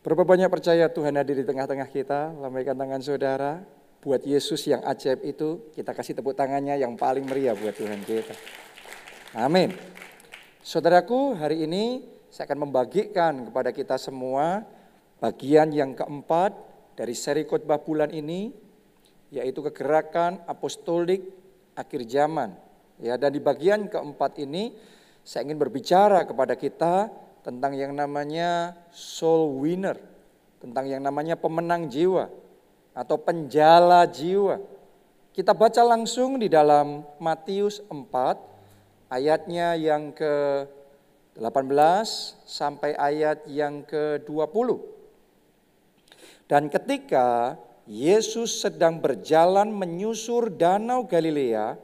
Berapa banyak percaya Tuhan hadir di tengah-tengah kita? Lambaikan tangan saudara. Buat Yesus yang ajaib itu, kita kasih tepuk tangannya yang paling meriah buat Tuhan kita. Amin. Saudaraku, hari ini saya akan membagikan kepada kita semua bagian yang keempat dari seri khotbah bulan ini, yaitu kegerakan apostolik akhir zaman. Ya, dan di bagian keempat ini saya ingin berbicara kepada kita tentang yang namanya soul winner, tentang yang namanya pemenang jiwa atau penjala jiwa. Kita baca langsung di dalam Matius 4 ayatnya yang ke 18 sampai ayat yang ke-20. Dan ketika Yesus sedang berjalan menyusur danau Galilea,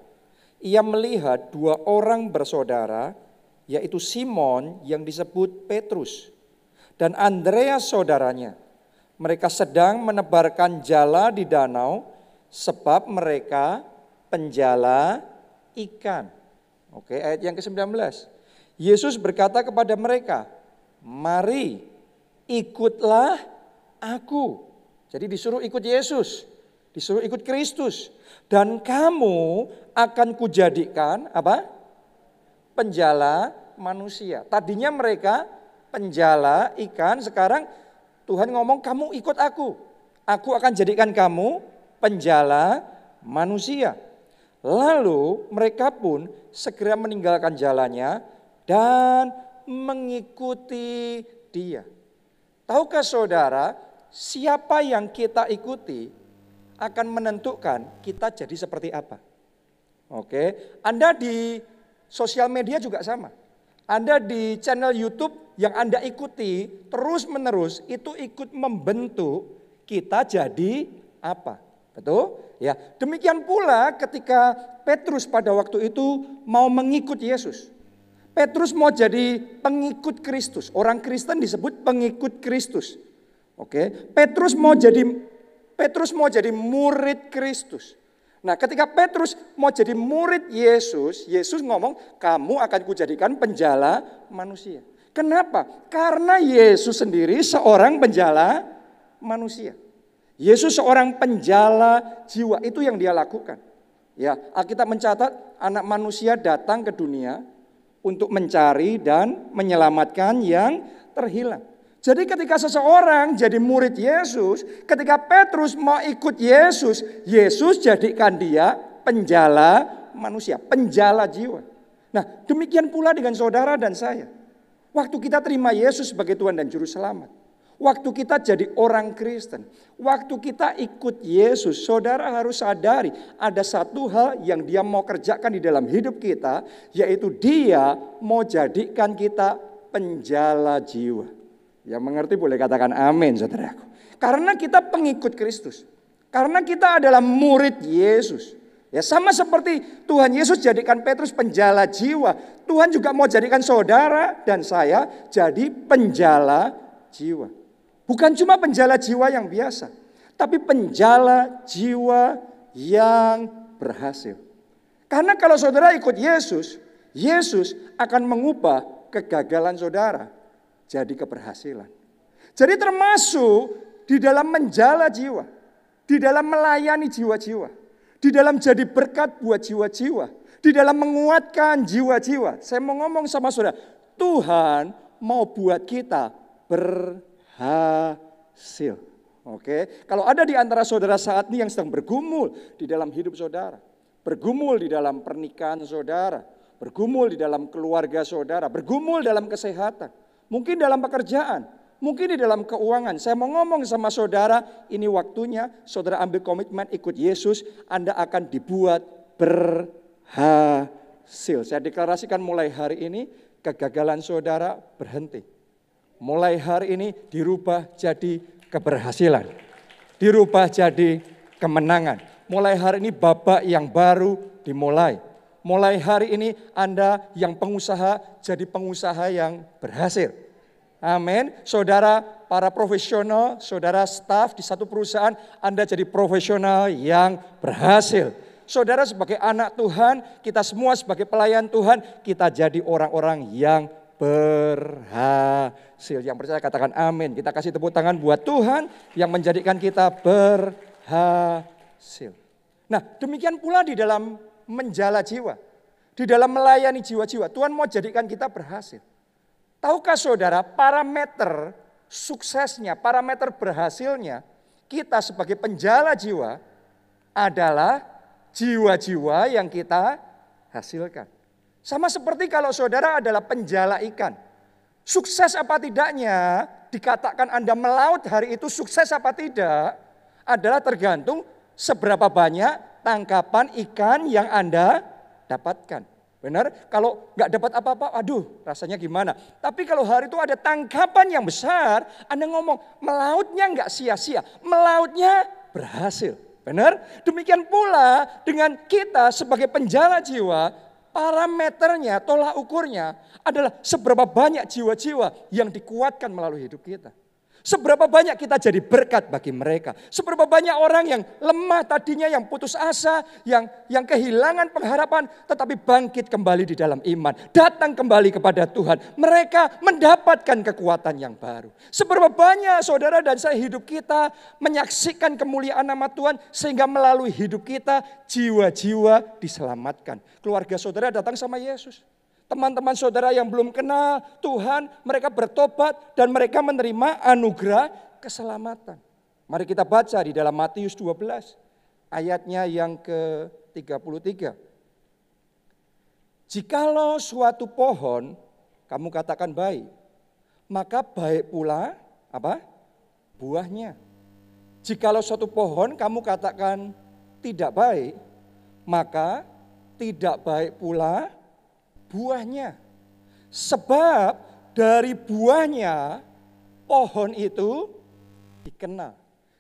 ia melihat dua orang bersaudara yaitu Simon yang disebut Petrus dan Andreas saudaranya. Mereka sedang menebarkan jala di danau sebab mereka penjala ikan. Oke, ayat yang ke-19. Yesus berkata kepada mereka, "Mari, ikutlah aku." Jadi disuruh ikut Yesus, disuruh ikut Kristus dan kamu akan kujadikan apa? Penjala manusia. Tadinya mereka penjala ikan, sekarang Tuhan ngomong kamu ikut aku. Aku akan jadikan kamu penjala manusia. Lalu mereka pun segera meninggalkan jalannya dan mengikuti dia. Tahukah saudara, siapa yang kita ikuti akan menentukan kita jadi seperti apa. Oke, Anda di Sosial media juga sama. Anda di channel YouTube yang Anda ikuti terus-menerus itu ikut membentuk kita jadi apa. Betul? Ya. Demikian pula ketika Petrus pada waktu itu mau mengikut Yesus. Petrus mau jadi pengikut Kristus. Orang Kristen disebut pengikut Kristus. Oke, Petrus mau jadi Petrus mau jadi murid Kristus. Nah ketika Petrus mau jadi murid Yesus, Yesus ngomong, kamu akan kujadikan penjala manusia. Kenapa? Karena Yesus sendiri seorang penjala manusia. Yesus seorang penjala jiwa, itu yang dia lakukan. Ya, Alkitab mencatat anak manusia datang ke dunia untuk mencari dan menyelamatkan yang terhilang. Jadi ketika seseorang jadi murid Yesus, ketika Petrus mau ikut Yesus, Yesus jadikan dia penjala manusia, penjala jiwa. Nah demikian pula dengan saudara dan saya. Waktu kita terima Yesus sebagai Tuhan dan Juru Selamat. Waktu kita jadi orang Kristen. Waktu kita ikut Yesus, saudara harus sadari ada satu hal yang dia mau kerjakan di dalam hidup kita. Yaitu dia mau jadikan kita penjala jiwa. Yang mengerti boleh katakan amin saudaraku. Karena kita pengikut Kristus. Karena kita adalah murid Yesus. Ya sama seperti Tuhan Yesus jadikan Petrus penjala jiwa. Tuhan juga mau jadikan saudara dan saya jadi penjala jiwa. Bukan cuma penjala jiwa yang biasa. Tapi penjala jiwa yang berhasil. Karena kalau saudara ikut Yesus, Yesus akan mengubah kegagalan saudara jadi keberhasilan. Jadi termasuk di dalam menjala jiwa, di dalam melayani jiwa-jiwa, di dalam jadi berkat buat jiwa-jiwa, di dalam menguatkan jiwa-jiwa. Saya mau ngomong sama saudara, Tuhan mau buat kita berhasil. Oke, kalau ada di antara saudara saat ini yang sedang bergumul di dalam hidup saudara, bergumul di dalam pernikahan saudara, bergumul di dalam keluarga saudara, bergumul dalam kesehatan, Mungkin dalam pekerjaan, mungkin di dalam keuangan. Saya mau ngomong sama saudara, ini waktunya saudara ambil komitmen ikut Yesus, Anda akan dibuat berhasil. Saya deklarasikan mulai hari ini kegagalan saudara berhenti. Mulai hari ini dirubah jadi keberhasilan. Dirubah jadi kemenangan. Mulai hari ini babak yang baru dimulai mulai hari ini Anda yang pengusaha jadi pengusaha yang berhasil. Amin. Saudara para profesional, saudara staf di satu perusahaan, Anda jadi profesional yang berhasil. Saudara sebagai anak Tuhan, kita semua sebagai pelayan Tuhan, kita jadi orang-orang yang berhasil. Yang percaya katakan amin. Kita kasih tepuk tangan buat Tuhan yang menjadikan kita berhasil. Nah demikian pula di dalam menjala jiwa. Di dalam melayani jiwa-jiwa. Tuhan mau jadikan kita berhasil. Tahukah saudara parameter suksesnya, parameter berhasilnya kita sebagai penjala jiwa adalah jiwa-jiwa yang kita hasilkan. Sama seperti kalau saudara adalah penjala ikan. Sukses apa tidaknya, dikatakan Anda melaut hari itu sukses apa tidak, adalah tergantung seberapa banyak tangkapan ikan yang Anda dapatkan. Benar? Kalau nggak dapat apa-apa, aduh rasanya gimana. Tapi kalau hari itu ada tangkapan yang besar, Anda ngomong melautnya nggak sia-sia, melautnya berhasil. Benar? Demikian pula dengan kita sebagai penjala jiwa, parameternya, tolak ukurnya adalah seberapa banyak jiwa-jiwa yang dikuatkan melalui hidup kita. Seberapa banyak kita jadi berkat bagi mereka. Seberapa banyak orang yang lemah tadinya, yang putus asa, yang yang kehilangan pengharapan, tetapi bangkit kembali di dalam iman. Datang kembali kepada Tuhan. Mereka mendapatkan kekuatan yang baru. Seberapa banyak saudara dan saya hidup kita menyaksikan kemuliaan nama Tuhan. Sehingga melalui hidup kita jiwa-jiwa diselamatkan. Keluarga saudara datang sama Yesus. Teman-teman saudara yang belum kenal Tuhan, mereka bertobat dan mereka menerima anugerah keselamatan. Mari kita baca di dalam Matius 12 ayatnya yang ke-33. Jikalau suatu pohon kamu katakan baik, maka baik pula apa? buahnya. Jikalau suatu pohon kamu katakan tidak baik, maka tidak baik pula buahnya. Sebab dari buahnya pohon itu dikenal.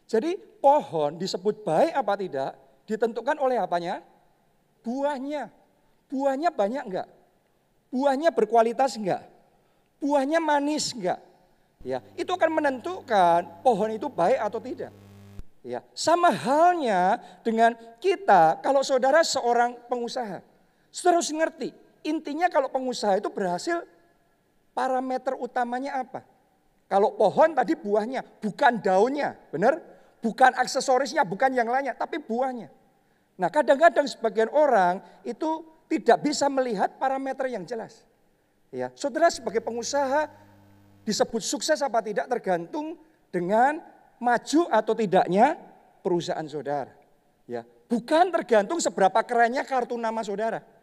Jadi pohon disebut baik apa tidak ditentukan oleh apanya? Buahnya. Buahnya banyak enggak? Buahnya berkualitas enggak? Buahnya manis enggak? Ya, itu akan menentukan pohon itu baik atau tidak. Ya, sama halnya dengan kita kalau saudara seorang pengusaha. Saudara harus ngerti, Intinya kalau pengusaha itu berhasil, parameter utamanya apa? Kalau pohon tadi buahnya, bukan daunnya, benar? Bukan aksesorisnya, bukan yang lainnya, tapi buahnya. Nah kadang-kadang sebagian orang itu tidak bisa melihat parameter yang jelas. Ya, saudara sebagai pengusaha disebut sukses apa tidak tergantung dengan maju atau tidaknya perusahaan saudara. Ya, bukan tergantung seberapa kerennya kartu nama saudara.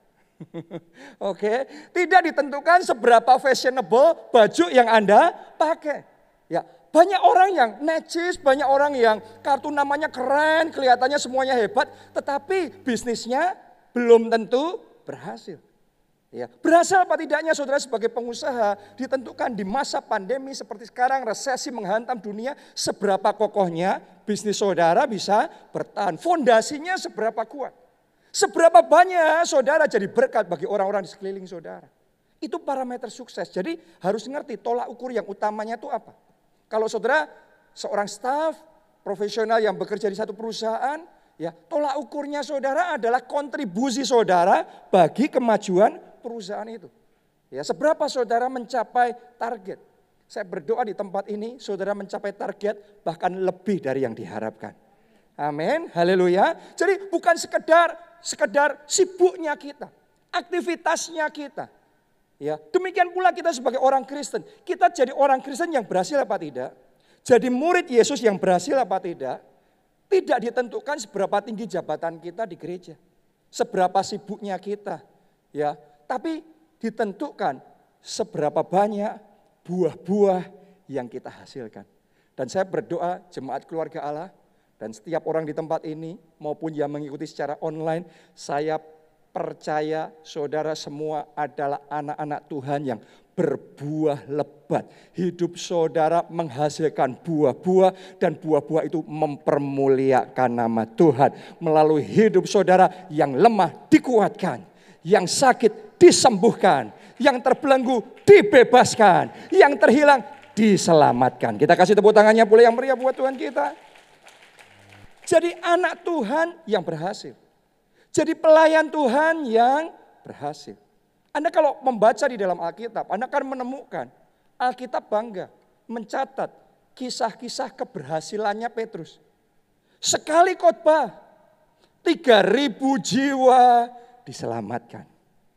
Oke, tidak ditentukan seberapa fashionable baju yang Anda pakai. Ya, banyak orang yang necis, banyak orang yang kartu namanya keren, kelihatannya semuanya hebat, tetapi bisnisnya belum tentu berhasil. Ya, berhasil apa tidaknya saudara sebagai pengusaha ditentukan di masa pandemi seperti sekarang resesi menghantam dunia seberapa kokohnya bisnis saudara bisa bertahan. Fondasinya seberapa kuat. Seberapa banyak saudara jadi berkat bagi orang-orang di sekeliling saudara. Itu parameter sukses. Jadi harus ngerti tolak ukur yang utamanya itu apa. Kalau saudara seorang staff profesional yang bekerja di satu perusahaan, ya tolak ukurnya saudara adalah kontribusi saudara bagi kemajuan perusahaan itu. Ya, seberapa saudara mencapai target? Saya berdoa di tempat ini saudara mencapai target bahkan lebih dari yang diharapkan. Amin. Haleluya. Jadi bukan sekedar sekedar sibuknya kita, aktivitasnya kita. Ya, demikian pula kita sebagai orang Kristen. Kita jadi orang Kristen yang berhasil apa tidak? Jadi murid Yesus yang berhasil apa tidak? Tidak ditentukan seberapa tinggi jabatan kita di gereja. Seberapa sibuknya kita. Ya, tapi ditentukan seberapa banyak buah-buah yang kita hasilkan. Dan saya berdoa jemaat keluarga Allah dan setiap orang di tempat ini maupun yang mengikuti secara online, saya percaya saudara semua adalah anak-anak Tuhan yang berbuah lebat. Hidup saudara menghasilkan buah-buah dan buah-buah itu mempermuliakan nama Tuhan. Melalui hidup saudara yang lemah dikuatkan, yang sakit disembuhkan, yang terbelenggu dibebaskan, yang terhilang diselamatkan. Kita kasih tepuk tangannya boleh yang meriah buat Tuhan kita. Jadi anak Tuhan yang berhasil. Jadi pelayan Tuhan yang berhasil. Anda kalau membaca di dalam Alkitab, Anda akan menemukan Alkitab bangga mencatat kisah-kisah keberhasilannya Petrus. Sekali khotbah, 3000 jiwa diselamatkan.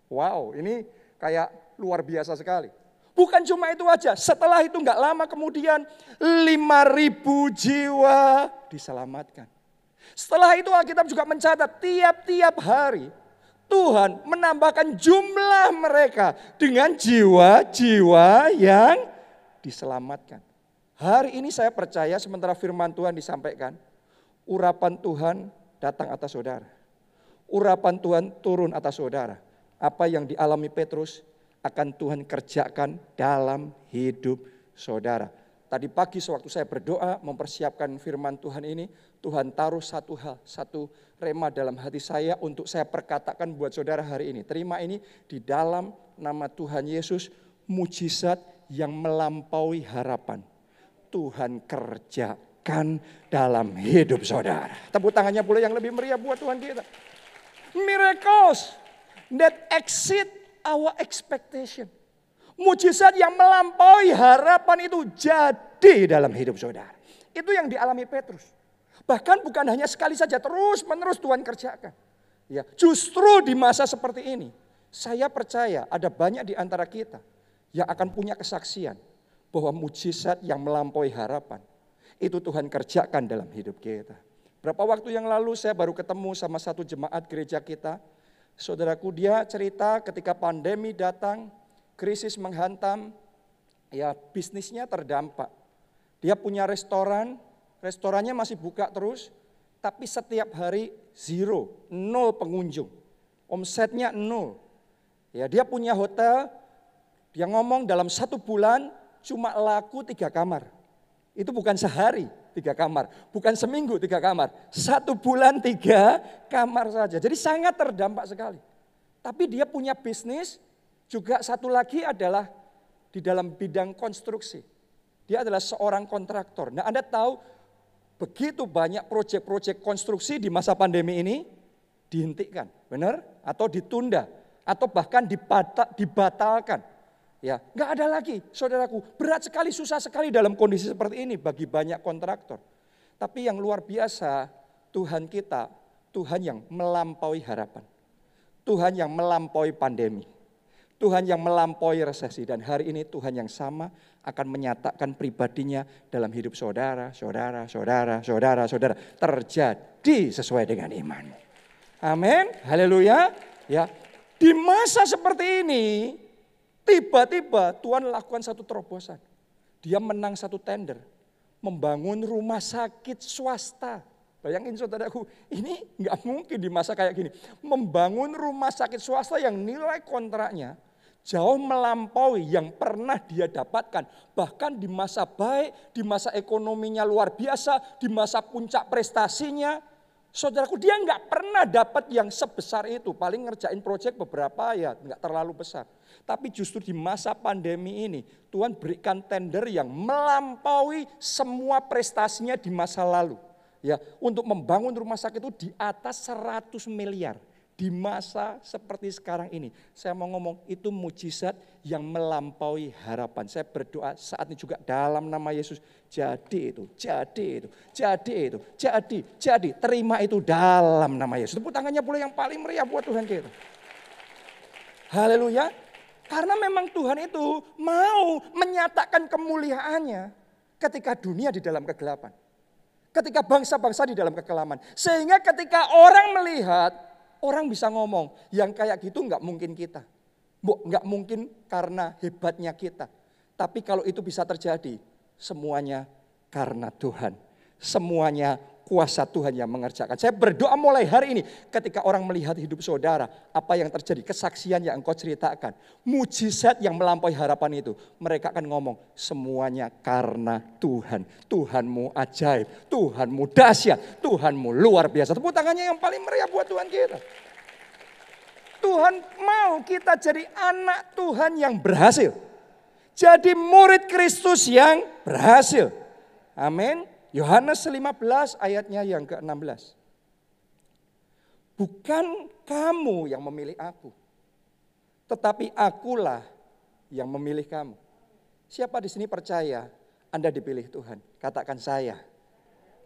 Wow, ini kayak luar biasa sekali. Bukan cuma itu aja, setelah itu nggak lama kemudian 5000 jiwa diselamatkan. Setelah itu Alkitab juga mencatat tiap-tiap hari Tuhan menambahkan jumlah mereka dengan jiwa-jiwa yang diselamatkan. Hari ini saya percaya sementara firman Tuhan disampaikan, urapan Tuhan datang atas saudara. Urapan Tuhan turun atas saudara. Apa yang dialami Petrus akan Tuhan kerjakan dalam hidup saudara. Tadi pagi sewaktu saya berdoa mempersiapkan firman Tuhan ini, Tuhan taruh satu hal, satu rema dalam hati saya untuk saya perkatakan buat saudara hari ini. Terima ini di dalam nama Tuhan Yesus, mujizat yang melampaui harapan. Tuhan kerjakan dalam hidup saudara. Tepuk tangannya pula yang lebih meriah buat Tuhan kita. Miracles that exceed our expectation. Mujizat yang melampaui harapan itu jadi dalam hidup saudara. Itu yang dialami Petrus. Bahkan bukan hanya sekali saja, terus menerus Tuhan kerjakan. Ya, justru di masa seperti ini, saya percaya ada banyak di antara kita yang akan punya kesaksian bahwa mujizat yang melampaui harapan itu Tuhan kerjakan dalam hidup kita. Berapa waktu yang lalu saya baru ketemu sama satu jemaat gereja kita. Saudaraku dia cerita ketika pandemi datang, krisis menghantam, ya bisnisnya terdampak. Dia punya restoran, restorannya masih buka terus, tapi setiap hari zero, nol pengunjung. Omsetnya nol. Ya, dia punya hotel, dia ngomong dalam satu bulan cuma laku tiga kamar. Itu bukan sehari tiga kamar, bukan seminggu tiga kamar. Satu bulan tiga kamar saja. Jadi sangat terdampak sekali. Tapi dia punya bisnis, juga satu lagi adalah di dalam bidang konstruksi. Dia adalah seorang kontraktor. Nah Anda tahu begitu banyak proyek-proyek konstruksi di masa pandemi ini dihentikan, benar? Atau ditunda, atau bahkan dibatalkan. Ya, nggak ada lagi, saudaraku. Berat sekali, susah sekali dalam kondisi seperti ini bagi banyak kontraktor. Tapi yang luar biasa, Tuhan kita, Tuhan yang melampaui harapan. Tuhan yang melampaui pandemi. Tuhan yang melampaui resesi. Dan hari ini Tuhan yang sama akan menyatakan pribadinya dalam hidup saudara, saudara, saudara, saudara, saudara. Terjadi sesuai dengan iman. Amin. Haleluya. Ya. Di masa seperti ini, Tiba-tiba Tuhan lakukan satu terobosan. Dia menang satu tender. Membangun rumah sakit swasta. Bayangin saudaraku, ini nggak mungkin di masa kayak gini. Membangun rumah sakit swasta yang nilai kontraknya jauh melampaui yang pernah dia dapatkan. Bahkan di masa baik, di masa ekonominya luar biasa, di masa puncak prestasinya, Saudaraku dia nggak pernah dapat yang sebesar itu. Paling ngerjain proyek beberapa ya nggak terlalu besar. Tapi justru di masa pandemi ini Tuhan berikan tender yang melampaui semua prestasinya di masa lalu. Ya, untuk membangun rumah sakit itu di atas 100 miliar di masa seperti sekarang ini. Saya mau ngomong itu mujizat yang melampaui harapan. Saya berdoa saat ini juga dalam nama Yesus. Jadi itu, jadi itu, jadi itu, jadi, jadi. Terima itu dalam nama Yesus. Tepuk tangannya pula yang paling meriah buat Tuhan kita. Haleluya. Karena memang Tuhan itu mau menyatakan kemuliaannya ketika dunia di dalam kegelapan. Ketika bangsa-bangsa di dalam kekelaman. Sehingga ketika orang melihat Orang bisa ngomong, yang kayak gitu nggak mungkin kita. Nggak mungkin karena hebatnya kita. Tapi kalau itu bisa terjadi, semuanya karena Tuhan. Semuanya kuasa Tuhan yang mengerjakan. Saya berdoa mulai hari ini ketika orang melihat hidup saudara, apa yang terjadi, kesaksian yang engkau ceritakan, mujizat yang melampaui harapan itu, mereka akan ngomong semuanya karena Tuhan. Tuhanmu ajaib, Tuhanmu dahsyat, Tuhanmu luar biasa. Tepuk tangannya yang paling meriah buat Tuhan kita. Tuhan mau kita jadi anak Tuhan yang berhasil. Jadi murid Kristus yang berhasil. Amin. Yohanes 15 ayatnya yang ke-16. Bukan kamu yang memilih aku. Tetapi akulah yang memilih kamu. Siapa di sini percaya Anda dipilih Tuhan? Katakan saya.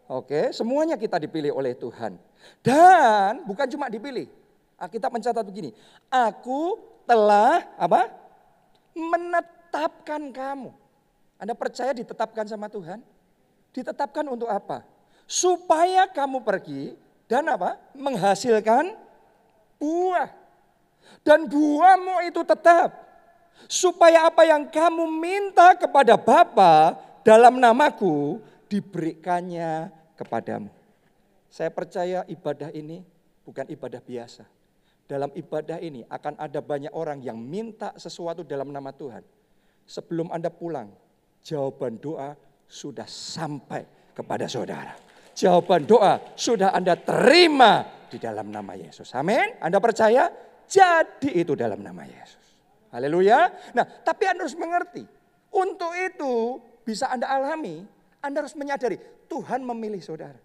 Oke, semuanya kita dipilih oleh Tuhan. Dan bukan cuma dipilih. Kita mencatat begini. Aku telah apa? Menetapkan kamu. Anda percaya ditetapkan sama Tuhan? Ditetapkan untuk apa? Supaya kamu pergi dan apa? Menghasilkan buah. Dan buahmu itu tetap. Supaya apa yang kamu minta kepada Bapa dalam namaku diberikannya kepadamu. Saya percaya ibadah ini bukan ibadah biasa. Dalam ibadah ini akan ada banyak orang yang minta sesuatu dalam nama Tuhan. Sebelum Anda pulang, jawaban doa sudah sampai kepada saudara. Jawaban doa sudah Anda terima di dalam nama Yesus. Amin. Anda percaya? Jadi itu dalam nama Yesus. Haleluya. Nah, tapi Anda harus mengerti. Untuk itu bisa Anda alami, Anda harus menyadari Tuhan memilih saudara.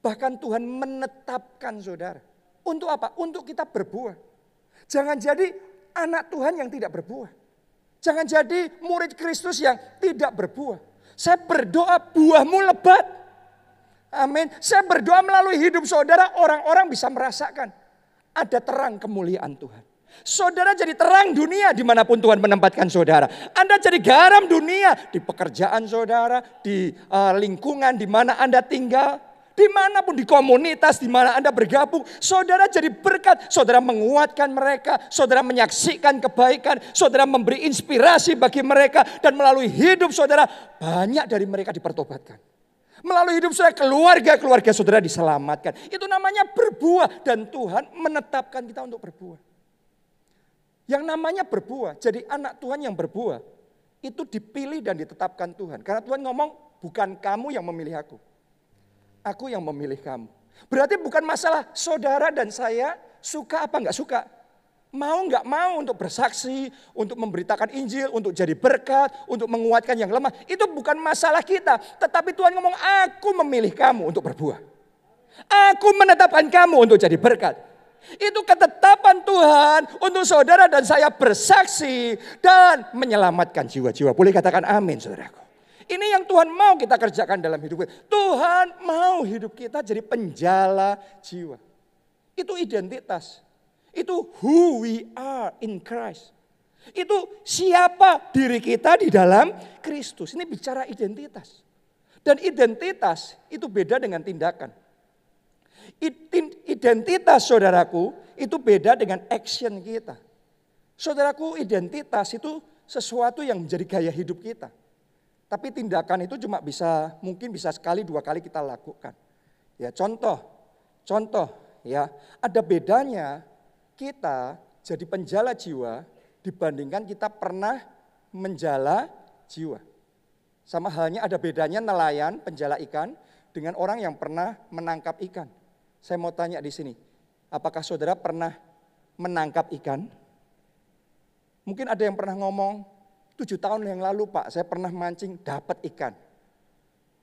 Bahkan Tuhan menetapkan saudara. Untuk apa? Untuk kita berbuah. Jangan jadi anak Tuhan yang tidak berbuah. Jangan jadi murid Kristus yang tidak berbuah. Saya berdoa buahmu lebat. Amin. Saya berdoa melalui hidup saudara, orang-orang bisa merasakan ada terang kemuliaan Tuhan. Saudara jadi terang dunia di mana pun Tuhan menempatkan saudara. Anda jadi garam dunia di pekerjaan saudara, di uh, lingkungan di mana Anda tinggal. Di mana pun di komunitas di mana Anda bergabung, saudara jadi berkat, saudara menguatkan mereka, saudara menyaksikan kebaikan, saudara memberi inspirasi bagi mereka, dan melalui hidup saudara banyak dari mereka dipertobatkan. Melalui hidup saudara, keluarga-keluarga saudara diselamatkan. Itu namanya berbuah dan Tuhan menetapkan kita untuk berbuah. Yang namanya berbuah, jadi anak Tuhan yang berbuah, itu dipilih dan ditetapkan Tuhan. Karena Tuhan ngomong, bukan kamu yang memilih aku. Aku yang memilih kamu. Berarti bukan masalah saudara dan saya suka apa enggak suka. Mau nggak mau untuk bersaksi, untuk memberitakan Injil, untuk jadi berkat, untuk menguatkan yang lemah. Itu bukan masalah kita. Tetapi Tuhan ngomong, aku memilih kamu untuk berbuah. Aku menetapkan kamu untuk jadi berkat. Itu ketetapan Tuhan untuk saudara dan saya bersaksi dan menyelamatkan jiwa-jiwa. Boleh katakan amin saudaraku. Ini yang Tuhan mau kita kerjakan dalam hidup kita. Tuhan mau hidup kita jadi penjala jiwa. Itu identitas. Itu who we are in Christ. Itu siapa diri kita di dalam Kristus. Ini bicara identitas. Dan identitas itu beda dengan tindakan. Identitas saudaraku itu beda dengan action kita. Saudaraku identitas itu sesuatu yang menjadi gaya hidup kita. Tapi tindakan itu cuma bisa mungkin bisa sekali dua kali kita lakukan. Ya contoh, contoh ya ada bedanya kita jadi penjala jiwa dibandingkan kita pernah menjala jiwa. Sama halnya ada bedanya nelayan, penjala ikan dengan orang yang pernah menangkap ikan. Saya mau tanya di sini, apakah saudara pernah menangkap ikan? Mungkin ada yang pernah ngomong, tujuh tahun yang lalu pak, saya pernah mancing dapat ikan.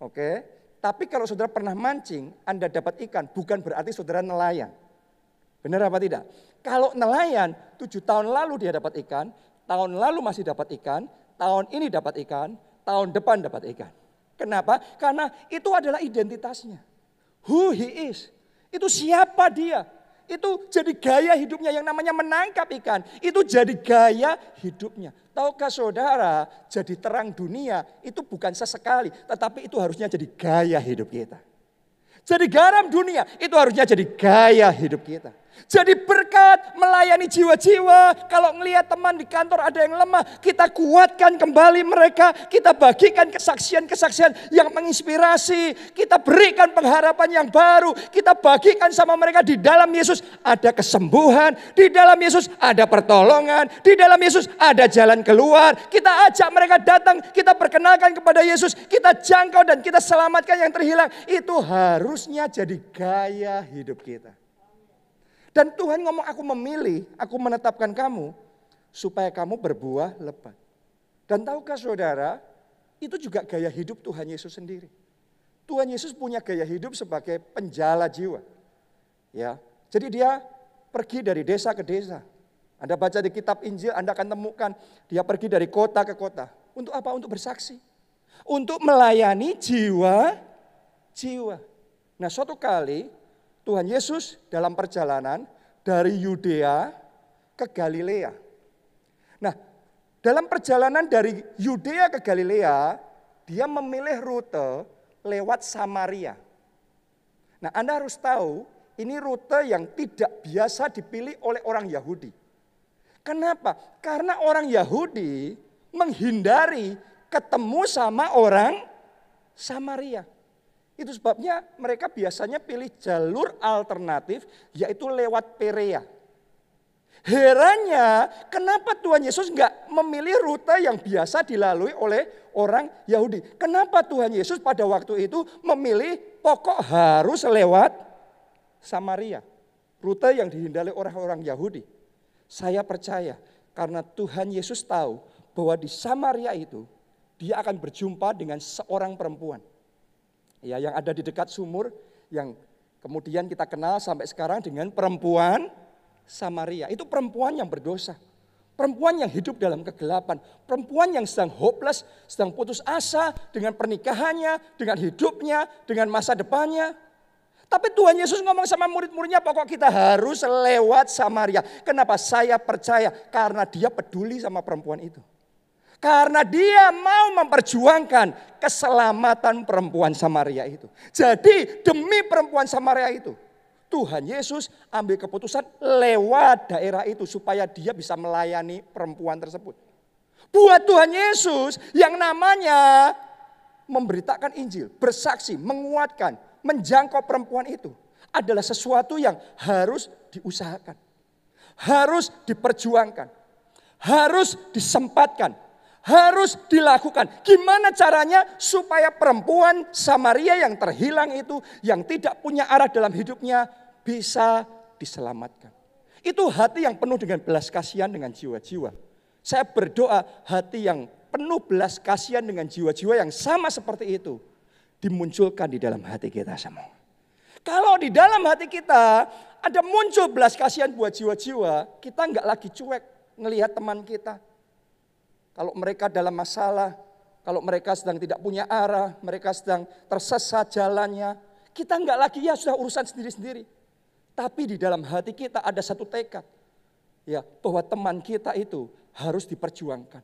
Oke, tapi kalau saudara pernah mancing, Anda dapat ikan, bukan berarti saudara nelayan. Benar apa tidak? Kalau nelayan, tujuh tahun lalu dia dapat ikan, tahun lalu masih dapat ikan, tahun ini dapat ikan, tahun depan dapat ikan. Kenapa? Karena itu adalah identitasnya. Who he is. Itu siapa dia. Itu jadi gaya hidupnya yang namanya menangkap ikan. Itu jadi gaya hidupnya. Tahukah saudara, jadi terang dunia itu bukan sesekali. Tetapi itu harusnya jadi gaya hidup kita. Jadi garam dunia itu harusnya jadi gaya hidup kita. Jadi berkat melayani jiwa-jiwa. Kalau melihat teman di kantor ada yang lemah, kita kuatkan kembali mereka. Kita bagikan kesaksian-kesaksian yang menginspirasi. Kita berikan pengharapan yang baru. Kita bagikan sama mereka di dalam Yesus ada kesembuhan. Di dalam Yesus ada pertolongan. Di dalam Yesus ada jalan keluar. Kita ajak mereka datang. Kita perkenalkan kepada Yesus. Kita jangkau dan kita selamatkan yang terhilang. Itu harusnya jadi gaya hidup kita. Dan Tuhan ngomong aku memilih, aku menetapkan kamu supaya kamu berbuah lebat. Dan tahukah saudara, itu juga gaya hidup Tuhan Yesus sendiri. Tuhan Yesus punya gaya hidup sebagai penjala jiwa. Ya, jadi dia pergi dari desa ke desa. Anda baca di kitab Injil, Anda akan temukan dia pergi dari kota ke kota. Untuk apa? Untuk bersaksi. Untuk melayani jiwa, jiwa. Nah suatu kali Tuhan Yesus dalam perjalanan dari Yudea ke Galilea. Nah dalam perjalanan dari Yudea ke Galilea, dia memilih rute lewat Samaria. Nah Anda harus tahu ini rute yang tidak biasa dipilih oleh orang Yahudi. Kenapa? Karena orang Yahudi menghindari ketemu sama orang Samaria. Itu sebabnya mereka biasanya pilih jalur alternatif yaitu lewat Perea. Herannya kenapa Tuhan Yesus nggak memilih rute yang biasa dilalui oleh orang Yahudi. Kenapa Tuhan Yesus pada waktu itu memilih pokok harus lewat Samaria. Rute yang dihindari orang-orang Yahudi. Saya percaya karena Tuhan Yesus tahu bahwa di Samaria itu dia akan berjumpa dengan seorang perempuan. Ya, yang ada di dekat sumur yang kemudian kita kenal sampai sekarang dengan perempuan Samaria. Itu perempuan yang berdosa. Perempuan yang hidup dalam kegelapan, perempuan yang sedang hopeless, sedang putus asa dengan pernikahannya, dengan hidupnya, dengan masa depannya. Tapi Tuhan Yesus ngomong sama murid-muridnya pokok kita harus lewat Samaria. Kenapa? Saya percaya karena dia peduli sama perempuan itu. Karena dia mau memperjuangkan keselamatan perempuan Samaria itu. Jadi demi perempuan Samaria itu. Tuhan Yesus ambil keputusan lewat daerah itu supaya dia bisa melayani perempuan tersebut. Buat Tuhan Yesus yang namanya memberitakan Injil, bersaksi, menguatkan, menjangkau perempuan itu adalah sesuatu yang harus diusahakan. Harus diperjuangkan. Harus disempatkan. Harus dilakukan. Gimana caranya supaya perempuan Samaria yang terhilang itu, yang tidak punya arah dalam hidupnya, bisa diselamatkan. Itu hati yang penuh dengan belas kasihan dengan jiwa-jiwa. Saya berdoa hati yang penuh belas kasihan dengan jiwa-jiwa yang sama seperti itu dimunculkan di dalam hati kita semua. Kalau di dalam hati kita ada muncul belas kasihan buat jiwa-jiwa, kita nggak lagi cuek ngelihat teman kita. Kalau mereka dalam masalah, kalau mereka sedang tidak punya arah, mereka sedang tersesat jalannya, kita nggak lagi ya sudah urusan sendiri-sendiri. Tapi di dalam hati kita ada satu tekad. Ya, bahwa teman kita itu harus diperjuangkan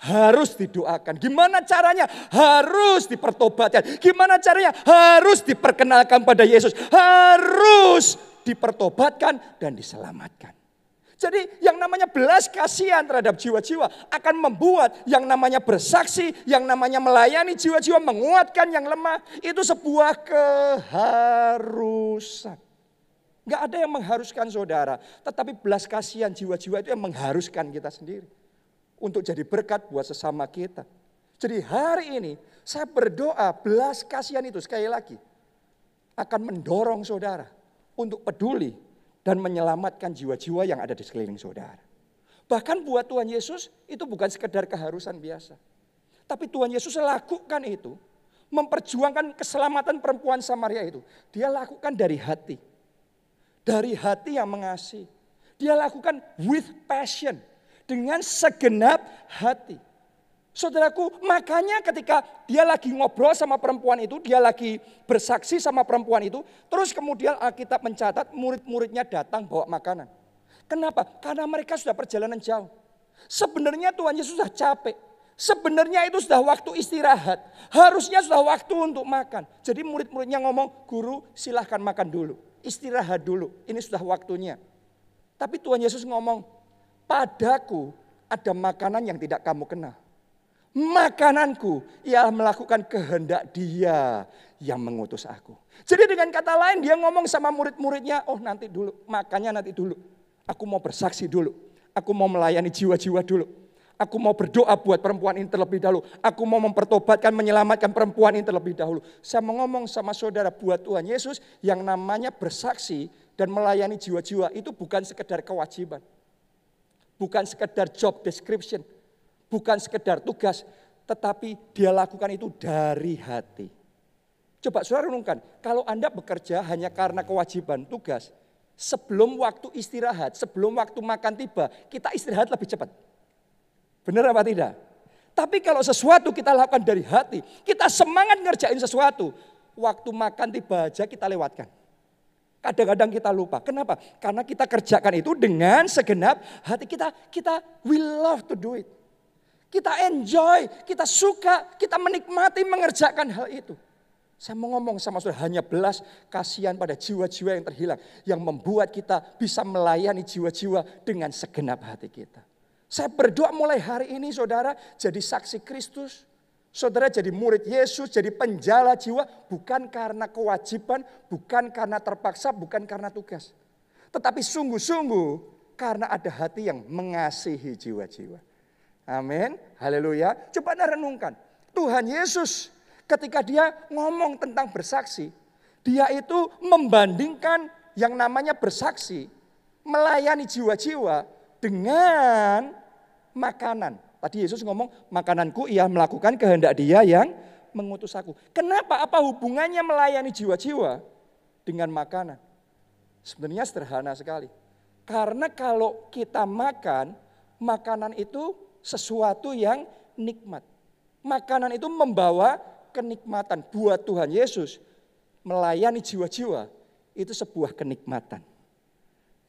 harus didoakan. Gimana caranya? Harus dipertobatkan. Gimana caranya? Harus diperkenalkan pada Yesus. Harus dipertobatkan dan diselamatkan. Jadi yang namanya belas kasihan terhadap jiwa-jiwa akan membuat yang namanya bersaksi, yang namanya melayani jiwa-jiwa, menguatkan yang lemah. Itu sebuah keharusan. Gak ada yang mengharuskan saudara. Tetapi belas kasihan jiwa-jiwa itu yang mengharuskan kita sendiri untuk jadi berkat buat sesama kita. Jadi hari ini saya berdoa belas kasihan itu sekali lagi akan mendorong saudara untuk peduli dan menyelamatkan jiwa-jiwa yang ada di sekeliling saudara. Bahkan buat Tuhan Yesus itu bukan sekedar keharusan biasa. Tapi Tuhan Yesus lakukan itu, memperjuangkan keselamatan perempuan Samaria itu. Dia lakukan dari hati. Dari hati yang mengasihi. Dia lakukan with passion dengan segenap hati. Saudaraku, makanya ketika dia lagi ngobrol sama perempuan itu, dia lagi bersaksi sama perempuan itu, terus kemudian Alkitab mencatat murid-muridnya datang bawa makanan. Kenapa? Karena mereka sudah perjalanan jauh. Sebenarnya Tuhan Yesus sudah capek. Sebenarnya itu sudah waktu istirahat. Harusnya sudah waktu untuk makan. Jadi murid-muridnya ngomong, guru silahkan makan dulu. Istirahat dulu, ini sudah waktunya. Tapi Tuhan Yesus ngomong, padaku ada makanan yang tidak kamu kenal. Makananku ialah melakukan kehendak dia yang mengutus aku. Jadi dengan kata lain dia ngomong sama murid-muridnya, oh nanti dulu, makannya nanti dulu. Aku mau bersaksi dulu. Aku mau melayani jiwa-jiwa dulu. Aku mau berdoa buat perempuan ini terlebih dahulu. Aku mau mempertobatkan, menyelamatkan perempuan ini terlebih dahulu. Saya mau ngomong sama saudara buat Tuhan Yesus yang namanya bersaksi dan melayani jiwa-jiwa itu bukan sekedar kewajiban bukan sekedar job description, bukan sekedar tugas, tetapi dia lakukan itu dari hati. Coba saudara renungkan, kalau Anda bekerja hanya karena kewajiban tugas, sebelum waktu istirahat, sebelum waktu makan tiba, kita istirahat lebih cepat. Benar apa tidak? Tapi kalau sesuatu kita lakukan dari hati, kita semangat ngerjain sesuatu, waktu makan tiba aja kita lewatkan. Kadang-kadang kita lupa. Kenapa? Karena kita kerjakan itu dengan segenap hati kita. Kita will love to do it. Kita enjoy, kita suka, kita menikmati mengerjakan hal itu. Saya mau ngomong sama saudara, hanya belas kasihan pada jiwa-jiwa yang terhilang. Yang membuat kita bisa melayani jiwa-jiwa dengan segenap hati kita. Saya berdoa mulai hari ini saudara jadi saksi Kristus. Saudara jadi murid Yesus, jadi penjala jiwa bukan karena kewajiban, bukan karena terpaksa, bukan karena tugas. Tetapi sungguh-sungguh karena ada hati yang mengasihi jiwa-jiwa. Amin. Haleluya. Coba anda renungkan. Tuhan Yesus ketika dia ngomong tentang bersaksi. Dia itu membandingkan yang namanya bersaksi. Melayani jiwa-jiwa dengan makanan. Tadi Yesus ngomong makananku ia melakukan kehendak dia yang mengutus aku. Kenapa? Apa hubungannya melayani jiwa-jiwa dengan makanan? Sebenarnya sederhana sekali. Karena kalau kita makan, makanan itu sesuatu yang nikmat. Makanan itu membawa kenikmatan buat Tuhan Yesus. Melayani jiwa-jiwa itu sebuah kenikmatan.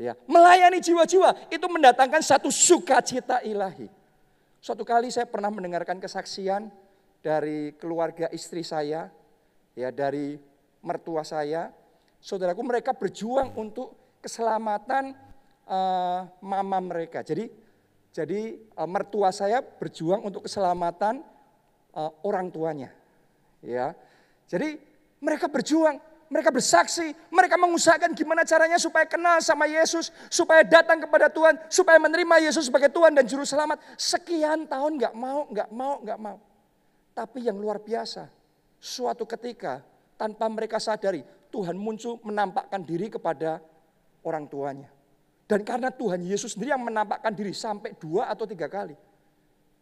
Ya, melayani jiwa-jiwa itu mendatangkan satu sukacita ilahi. Suatu kali saya pernah mendengarkan kesaksian dari keluarga istri saya, ya dari mertua saya, saudaraku mereka berjuang untuk keselamatan uh, mama mereka. Jadi jadi uh, mertua saya berjuang untuk keselamatan uh, orang tuanya. Ya. Jadi mereka berjuang, mereka bersaksi, mereka mengusahakan gimana caranya supaya kenal sama Yesus, supaya datang kepada Tuhan, supaya menerima Yesus sebagai Tuhan dan Juru Selamat. Sekian tahun nggak mau, nggak mau, nggak mau. Tapi yang luar biasa, suatu ketika tanpa mereka sadari, Tuhan muncul menampakkan diri kepada orang tuanya. Dan karena Tuhan Yesus sendiri yang menampakkan diri sampai dua atau tiga kali.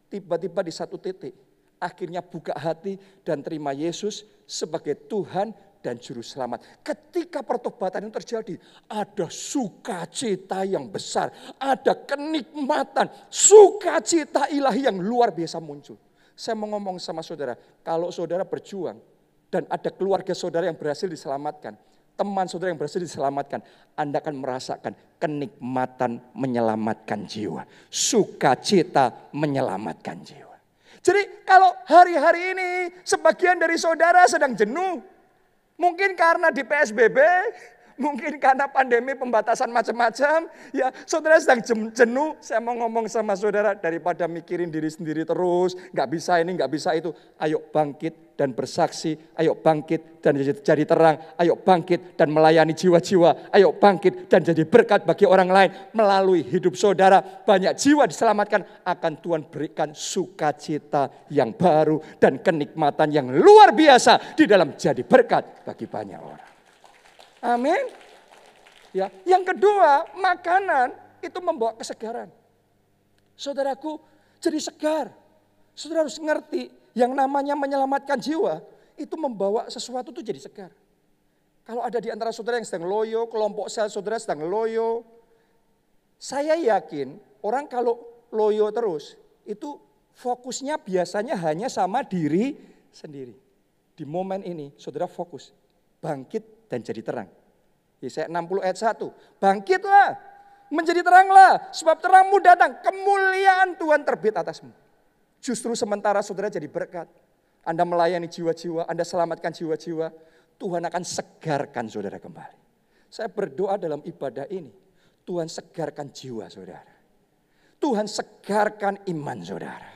Tiba-tiba di satu titik, akhirnya buka hati dan terima Yesus sebagai Tuhan dan Juru Selamat. Ketika pertobatan itu terjadi, ada sukacita yang besar, ada kenikmatan, sukacita ilahi yang luar biasa muncul. Saya mau ngomong sama saudara, kalau saudara berjuang dan ada keluarga saudara yang berhasil diselamatkan, teman saudara yang berhasil diselamatkan, Anda akan merasakan kenikmatan menyelamatkan jiwa. Sukacita menyelamatkan jiwa. Jadi kalau hari-hari ini sebagian dari saudara sedang jenuh, mungkin karena di PSBB, Mungkin karena pandemi pembatasan macam-macam, ya saudara sedang jenuh. Saya mau ngomong sama saudara daripada mikirin diri sendiri terus, nggak bisa ini, nggak bisa itu. Ayo bangkit dan bersaksi, ayo bangkit dan jadi terang, ayo bangkit dan melayani jiwa-jiwa, ayo bangkit dan jadi berkat bagi orang lain melalui hidup saudara. Banyak jiwa diselamatkan akan Tuhan berikan sukacita yang baru dan kenikmatan yang luar biasa di dalam jadi berkat bagi banyak orang. Amin. Ya, yang kedua, makanan itu membawa kesegaran. Saudaraku, jadi segar. Saudara harus ngerti, yang namanya menyelamatkan jiwa itu membawa sesuatu itu jadi segar. Kalau ada di antara saudara yang sedang loyo, kelompok sel saudara sedang loyo, saya yakin orang kalau loyo terus itu fokusnya biasanya hanya sama diri sendiri. Di momen ini saudara fokus, bangkit dan jadi terang. Yesaya 60 ayat 1. Bangkitlah, menjadi teranglah, sebab terangmu datang, kemuliaan Tuhan terbit atasmu. Justru sementara saudara jadi berkat, Anda melayani jiwa-jiwa, Anda selamatkan jiwa-jiwa, Tuhan akan segarkan saudara kembali. Saya berdoa dalam ibadah ini, Tuhan segarkan jiwa saudara. Tuhan segarkan iman saudara.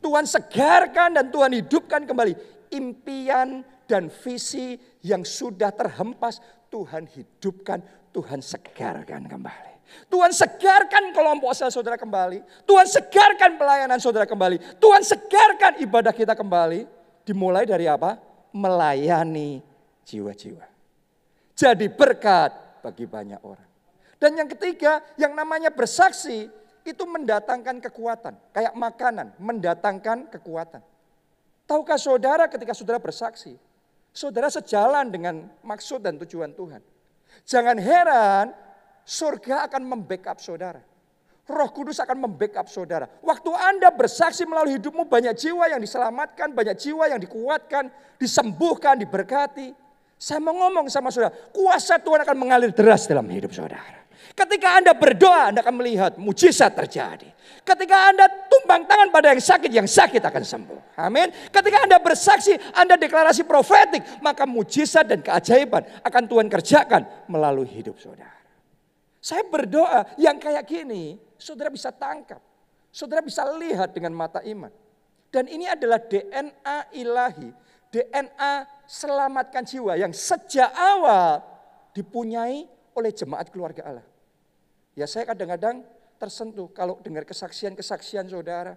Tuhan segarkan dan Tuhan hidupkan kembali impian dan visi yang sudah terhempas Tuhan hidupkan, Tuhan segarkan kembali. Tuhan segarkan kelompok sel saudara kembali. Tuhan segarkan pelayanan saudara kembali. Tuhan segarkan ibadah kita kembali. Dimulai dari apa? Melayani jiwa-jiwa. Jadi berkat bagi banyak orang. Dan yang ketiga, yang namanya bersaksi itu mendatangkan kekuatan. Kayak makanan, mendatangkan kekuatan. Tahukah saudara ketika saudara bersaksi, saudara sejalan dengan maksud dan tujuan Tuhan. Jangan heran surga akan membackup saudara. Roh Kudus akan membackup saudara. Waktu Anda bersaksi melalui hidupmu banyak jiwa yang diselamatkan, banyak jiwa yang dikuatkan, disembuhkan, diberkati. Saya mau ngomong sama saudara, kuasa Tuhan akan mengalir deras dalam hidup saudara. Ketika Anda berdoa, Anda akan melihat mujizat terjadi. Ketika Anda tumpang tangan pada yang sakit, yang sakit akan sembuh. Amin. Ketika Anda bersaksi, Anda deklarasi profetik, maka mujizat dan keajaiban akan Tuhan kerjakan melalui hidup saudara. Saya berdoa yang kayak gini, saudara bisa tangkap. Saudara bisa lihat dengan mata iman. Dan ini adalah DNA ilahi, DNA selamatkan jiwa yang sejak awal dipunyai oleh jemaat keluarga Allah. Ya saya kadang-kadang tersentuh kalau dengar kesaksian-kesaksian saudara.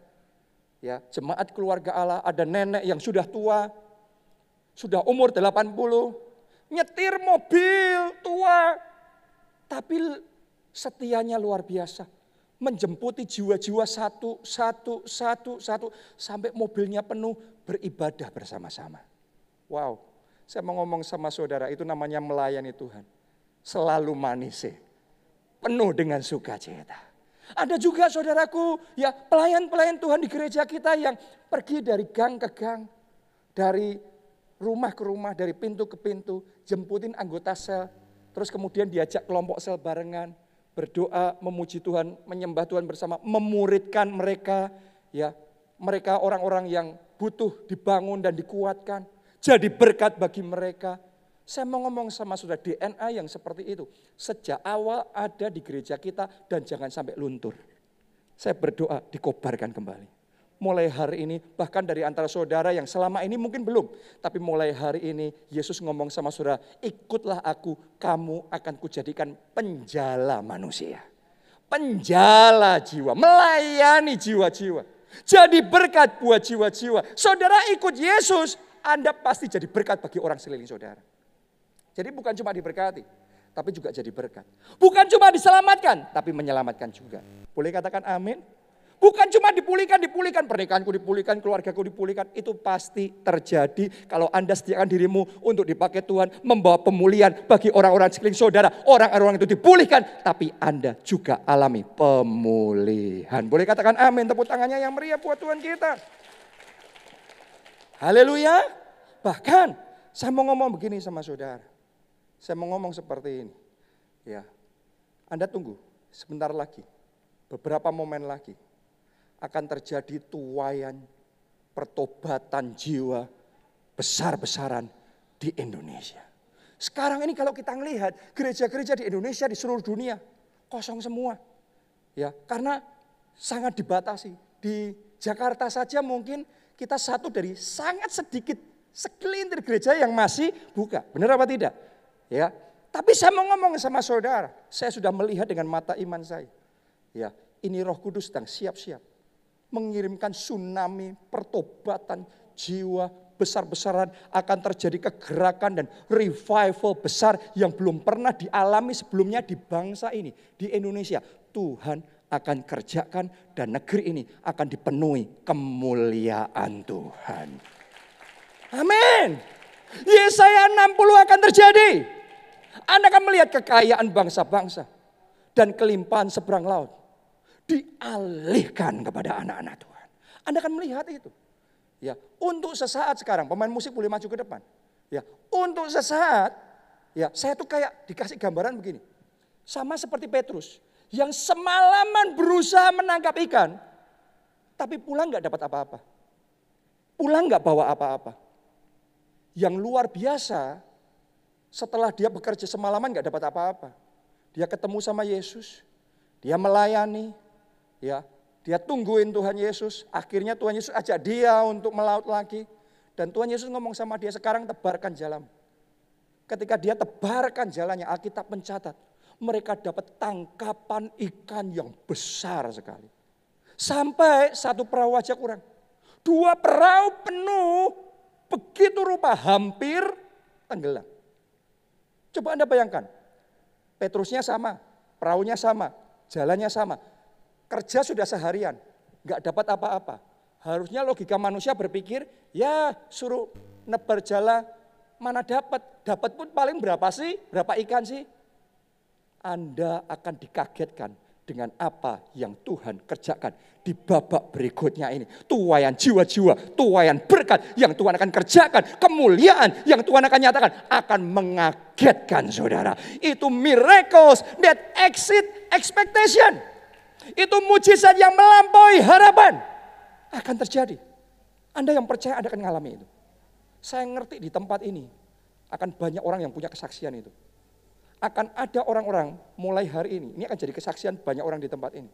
Ya, jemaat keluarga Allah ada nenek yang sudah tua, sudah umur 80, nyetir mobil tua, tapi Setianya luar biasa. Menjemputi jiwa-jiwa satu, satu, satu, satu. Sampai mobilnya penuh beribadah bersama-sama. Wow, saya mau ngomong sama saudara, itu namanya melayani Tuhan. Selalu manis Penuh dengan sukacita. Ada juga saudaraku, ya pelayan-pelayan Tuhan di gereja kita yang pergi dari gang ke gang. Dari rumah ke rumah, dari pintu ke pintu, jemputin anggota sel. Terus kemudian diajak kelompok sel barengan berdoa, memuji Tuhan, menyembah Tuhan bersama, memuridkan mereka, ya, mereka orang-orang yang butuh dibangun dan dikuatkan, jadi berkat bagi mereka. Saya mau ngomong sama saudara DNA yang seperti itu. Sejak awal ada di gereja kita dan jangan sampai luntur. Saya berdoa dikobarkan kembali mulai hari ini, bahkan dari antara saudara yang selama ini mungkin belum, tapi mulai hari ini Yesus ngomong sama saudara, ikutlah aku, kamu akan kujadikan penjala manusia. Penjala jiwa, melayani jiwa-jiwa. Jadi berkat buat jiwa-jiwa. Saudara ikut Yesus, Anda pasti jadi berkat bagi orang sekeliling saudara. Jadi bukan cuma diberkati, tapi juga jadi berkat. Bukan cuma diselamatkan, tapi menyelamatkan juga. Boleh katakan amin? Bukan cuma dipulihkan, dipulihkan, pernikahanku dipulihkan, keluargaku dipulihkan. Itu pasti terjadi kalau Anda sediakan dirimu untuk dipakai Tuhan. Membawa pemulihan bagi orang-orang sekeliling saudara. Orang-orang itu dipulihkan, tapi Anda juga alami pemulihan. Boleh katakan amin, tepuk tangannya yang meriah buat Tuhan kita. Haleluya. Bahkan saya mau ngomong begini sama saudara. Saya mau ngomong seperti ini. Ya, Anda tunggu sebentar lagi. Beberapa momen lagi akan terjadi tuayan pertobatan jiwa besar-besaran di Indonesia. Sekarang ini kalau kita melihat gereja-gereja di Indonesia di seluruh dunia kosong semua. Ya, karena sangat dibatasi. Di Jakarta saja mungkin kita satu dari sangat sedikit segelintir gereja yang masih buka. Benar apa tidak? Ya. Tapi saya mau ngomong sama saudara, saya sudah melihat dengan mata iman saya. Ya, ini Roh Kudus sedang siap-siap mengirimkan tsunami pertobatan jiwa besar-besaran akan terjadi kegerakan dan revival besar yang belum pernah dialami sebelumnya di bangsa ini, di Indonesia. Tuhan akan kerjakan dan negeri ini akan dipenuhi kemuliaan Tuhan. Amin. Yesaya 60 akan terjadi. Anda akan melihat kekayaan bangsa-bangsa dan kelimpahan seberang laut dialihkan kepada anak-anak Tuhan. Anda akan melihat itu. Ya, untuk sesaat sekarang pemain musik boleh maju ke depan. Ya, untuk sesaat ya, saya tuh kayak dikasih gambaran begini. Sama seperti Petrus yang semalaman berusaha menangkap ikan tapi pulang nggak dapat apa-apa. Pulang nggak bawa apa-apa. Yang luar biasa setelah dia bekerja semalaman nggak dapat apa-apa. Dia ketemu sama Yesus, dia melayani, Ya, dia tungguin Tuhan Yesus. Akhirnya Tuhan Yesus ajak dia untuk melaut lagi. Dan Tuhan Yesus ngomong sama dia, sekarang tebarkan jalan. Ketika dia tebarkan jalannya, Alkitab mencatat. Mereka dapat tangkapan ikan yang besar sekali. Sampai satu perahu aja kurang. Dua perahu penuh, begitu rupa hampir tenggelam. Coba Anda bayangkan, Petrusnya sama, perahunya sama, jalannya sama kerja sudah seharian, nggak dapat apa-apa. Harusnya logika manusia berpikir, ya suruh nebar jala, mana dapat. Dapat pun paling berapa sih? Berapa ikan sih? Anda akan dikagetkan dengan apa yang Tuhan kerjakan di babak berikutnya ini. Tuayan jiwa-jiwa, tuayan berkat yang Tuhan akan kerjakan, kemuliaan yang Tuhan akan nyatakan akan mengagetkan saudara. Itu miracles that exit expectation. Itu mujizat yang melampaui harapan. Akan terjadi. Anda yang percaya Anda akan mengalami itu. Saya ngerti di tempat ini akan banyak orang yang punya kesaksian itu akan ada orang-orang mulai hari ini, ini akan jadi kesaksian banyak orang di tempat ini.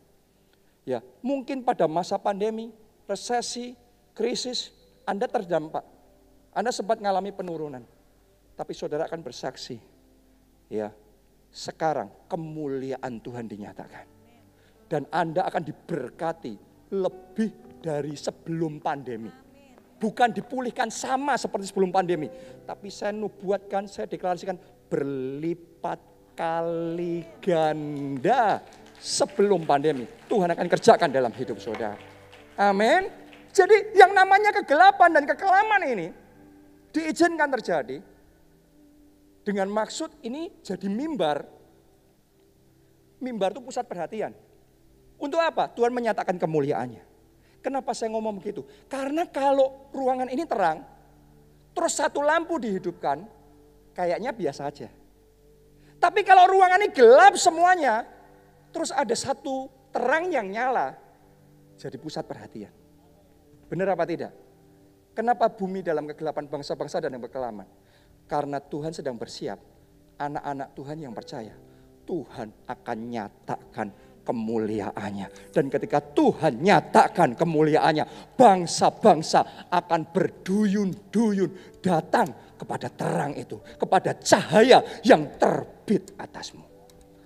Ya, mungkin pada masa pandemi, resesi, krisis, Anda terdampak. Anda sempat mengalami penurunan. Tapi saudara akan bersaksi. Ya, sekarang kemuliaan Tuhan dinyatakan. Dan Anda akan diberkati lebih dari sebelum pandemi. Bukan dipulihkan sama seperti sebelum pandemi. Tapi saya nubuatkan, saya deklarasikan berlipat kali ganda sebelum pandemi. Tuhan akan kerjakan dalam hidup saudara. Amin. Jadi yang namanya kegelapan dan kekelaman ini diizinkan terjadi dengan maksud ini jadi mimbar. Mimbar itu pusat perhatian. Untuk apa? Tuhan menyatakan kemuliaannya. Kenapa saya ngomong begitu? Karena kalau ruangan ini terang, terus satu lampu dihidupkan, kayaknya biasa aja. Tapi kalau ruangan ini gelap semuanya, terus ada satu terang yang nyala, jadi pusat perhatian. Benar apa tidak? Kenapa bumi dalam kegelapan bangsa-bangsa dan yang berkelaman? Karena Tuhan sedang bersiap, anak-anak Tuhan yang percaya, Tuhan akan nyatakan kemuliaannya. Dan ketika Tuhan nyatakan kemuliaannya, bangsa-bangsa akan berduyun-duyun datang kepada terang itu, kepada cahaya yang terbit atasmu.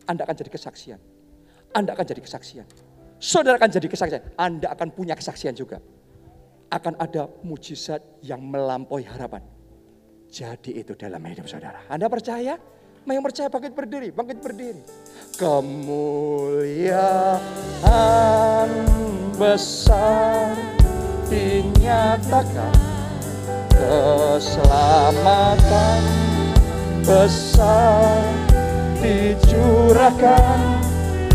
Anda akan jadi kesaksian. Anda akan jadi kesaksian. Saudara akan jadi kesaksian. Anda akan punya kesaksian juga. Akan ada mujizat yang melampaui harapan. Jadi itu dalam hidup saudara. Anda percaya? Yang percaya? Bangkit berdiri, bangkit berdiri. Kemuliaan besar dinyatakan. Keselamatan besar dicurahkan.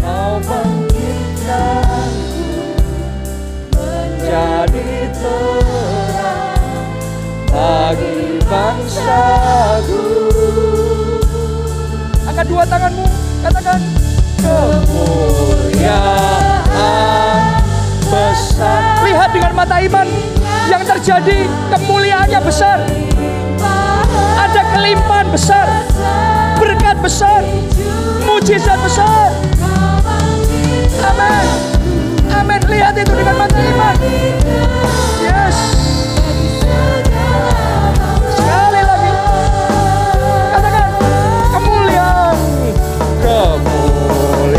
Kau bangkitkan menjadi terang bagi bangsaku Angkat dua tanganmu, katakan kemuliaan besar. Lihat dengan mata iman yang terjadi, kemuliaannya besar. Ada kelimpahan besar, berkat besar, mujizat besar. Amin. Amin. Lihat itu dengan mata iman.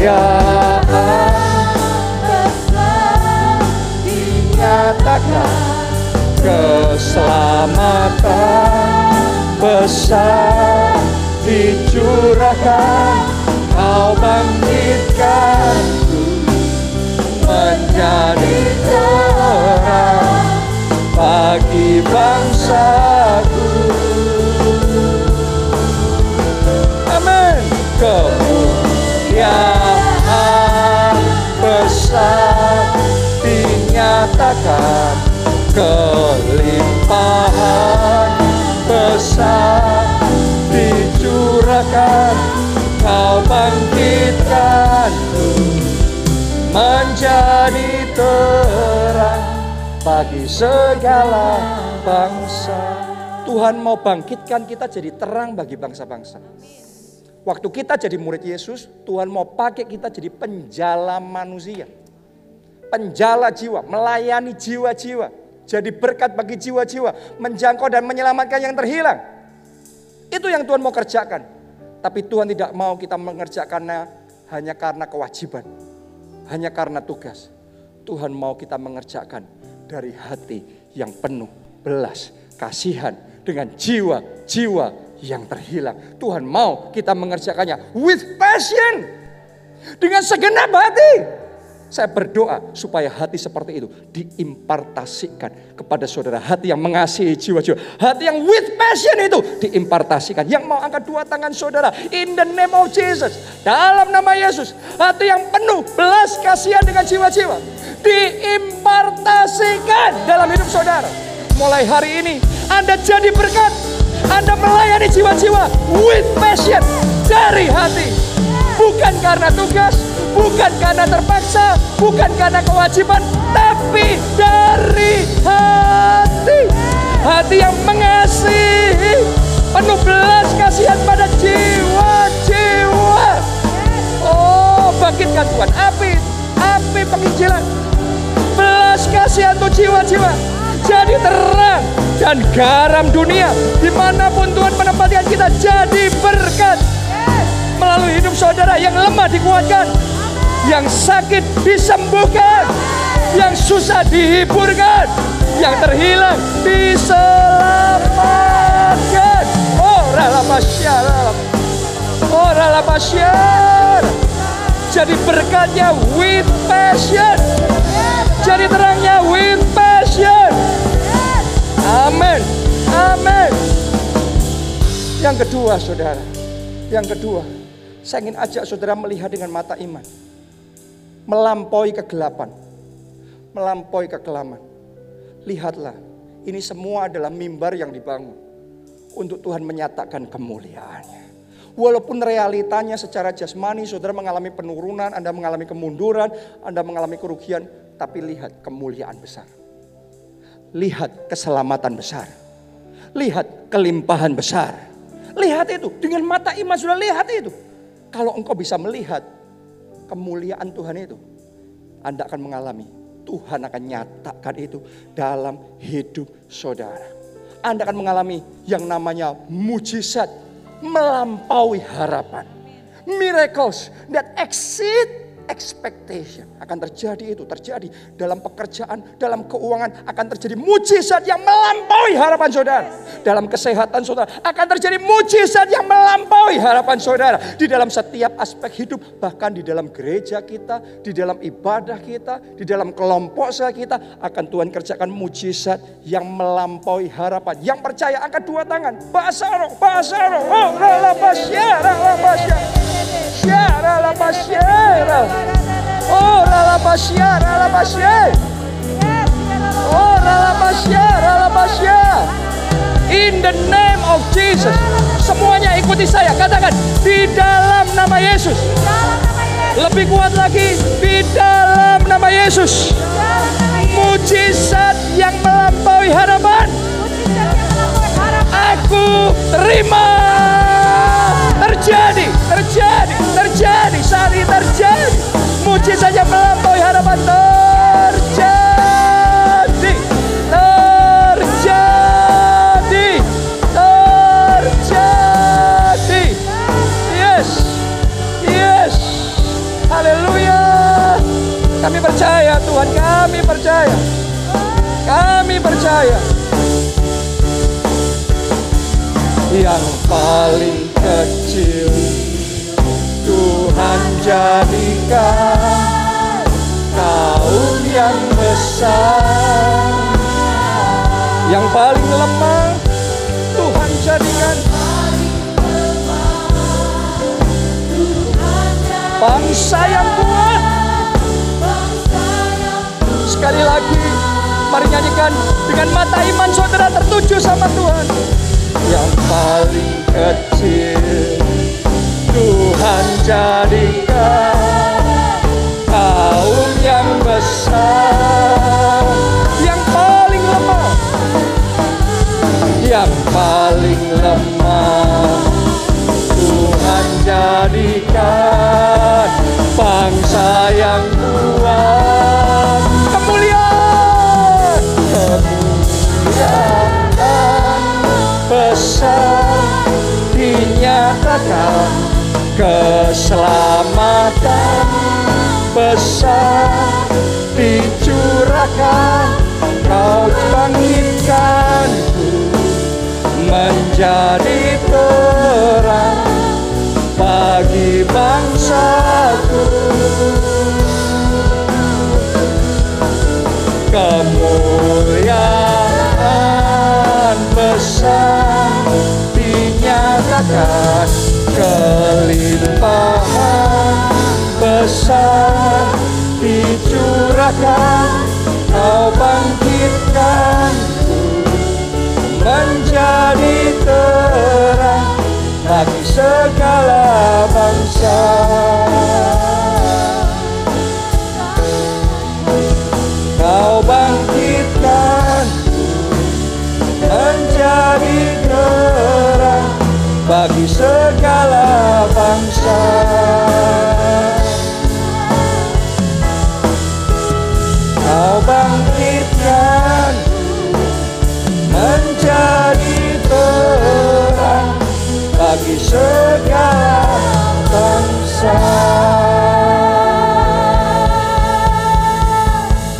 Kemuliaan dinyatakan keselamatan besar dicurahkan. Kau bangkitkan menjadi terang bagi bangsaku kelimpahan besar dicurahkan kau bangkitkanku menjadi terang bagi segala bangsa. Tuhan mau bangkitkan kita jadi terang bagi bangsa-bangsa. Waktu kita jadi murid Yesus, Tuhan mau pakai kita jadi penjala manusia. Penjala jiwa, melayani jiwa-jiwa. Jadi berkat bagi jiwa-jiwa, menjangkau dan menyelamatkan yang terhilang. Itu yang Tuhan mau kerjakan. Tapi Tuhan tidak mau kita mengerjakannya hanya karena kewajiban. Hanya karena tugas. Tuhan mau kita mengerjakan dari hati yang penuh belas kasihan dengan jiwa-jiwa yang terhilang. Tuhan mau kita mengerjakannya with passion. Dengan segenap hati. Saya berdoa supaya hati seperti itu diimpartasikan kepada saudara. Hati yang mengasihi jiwa-jiwa. Hati yang with passion itu diimpartasikan. Yang mau angkat dua tangan saudara. In the name of Jesus. Dalam nama Yesus. Hati yang penuh belas kasihan dengan jiwa-jiwa. Diimpartasikan dalam hidup saudara. Mulai hari ini Anda jadi berkat. Anda melayani jiwa-jiwa with passion dari hati. Bukan karena tugas, bukan karena terpaksa, bukan karena kewajiban, tapi dari hati. Hati yang mengasihi, penuh belas kasihan pada jiwa-jiwa. Oh, bangkitkan Tuhan, api, api penginjilan. Belas kasihan untuk jiwa-jiwa. Jadi terang dan garam dunia. Di mana pun Tuhan menempatkan kita jadi berkat melalui hidup saudara yang lemah dikuatkan, yang sakit disembuhkan, yang susah dihiburkan, yang terhilang diselamatkan. Oh, rala Oh, rala Jadi berkatnya with passion. Jadi terangnya with passion. Amin. Amin. Yang kedua, saudara. Yang kedua, saya ingin ajak saudara melihat dengan mata iman. Melampaui kegelapan. Melampaui kekelaman. Lihatlah, ini semua adalah mimbar yang dibangun. Untuk Tuhan menyatakan kemuliaannya. Walaupun realitanya secara jasmani saudara mengalami penurunan, Anda mengalami kemunduran, Anda mengalami kerugian. Tapi lihat kemuliaan besar. Lihat keselamatan besar. Lihat kelimpahan besar. Lihat itu, dengan mata iman sudah lihat itu. Kalau engkau bisa melihat kemuliaan Tuhan itu, Anda akan mengalami. Tuhan akan nyatakan itu dalam hidup saudara. Anda akan mengalami yang namanya mujizat melampaui harapan. Miracles that exceed expectation akan terjadi itu terjadi dalam pekerjaan dalam keuangan akan terjadi mujizat yang melampaui harapan saudara. Dalam kesehatan saudara akan terjadi mujizat yang melampaui harapan saudara. Di dalam setiap aspek hidup bahkan di dalam gereja kita di dalam ibadah kita di dalam kelompok saya kita akan Tuhan kerjakan mujizat yang melampaui harapan. Yang percaya angkat dua tangan. Bahasa roh oh basya rala basya rala basya Oh, ralabasya, ralabasya. Oh, ralabasya, ralabasya. In the name of Jesus. Semuanya ikuti saya. Katakan, di dalam nama Yesus. Lebih kuat lagi, di dalam nama Yesus. Mujizat yang melampaui harapan. Aku terima. Terjadi, terjadi, ini terjadi mujizatnya melampaui harapan terjadi. Terjadi. Terjadi. Yes. Yes. Haleluya. Kami percaya Tuhan kami percaya. Kami percaya. Yang paling kecil Jadikan kaum yang besar. Yang paling lemah Tuhan jadikan. Bangsa yang kuat. Sekali lagi Mari nyanyikan dengan mata iman saudara tertuju sama Tuhan. Yang paling kecil Tuhan jadikan kaum yang besar yang paling lemah. Yang paling lemah Tuhan jadikan bangsa yang kuat. Kemuliaan kemuliaan besar dinyatakan keselamatan besar dicurahkan kau bangkitkanku menjadi nyatakan Kau bangkitkanku menjadi terang bagi segala bangsa. Kau bangkitkan menjadi terang bagi segala bangsa.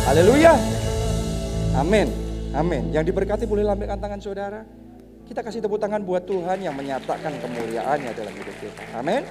Haleluya. Amin. Amin. Yang diberkati boleh lambaikan tangan saudara. Kita kasih tepuk tangan buat Tuhan yang menyatakan kemuliaannya dalam hidup kita. Amin.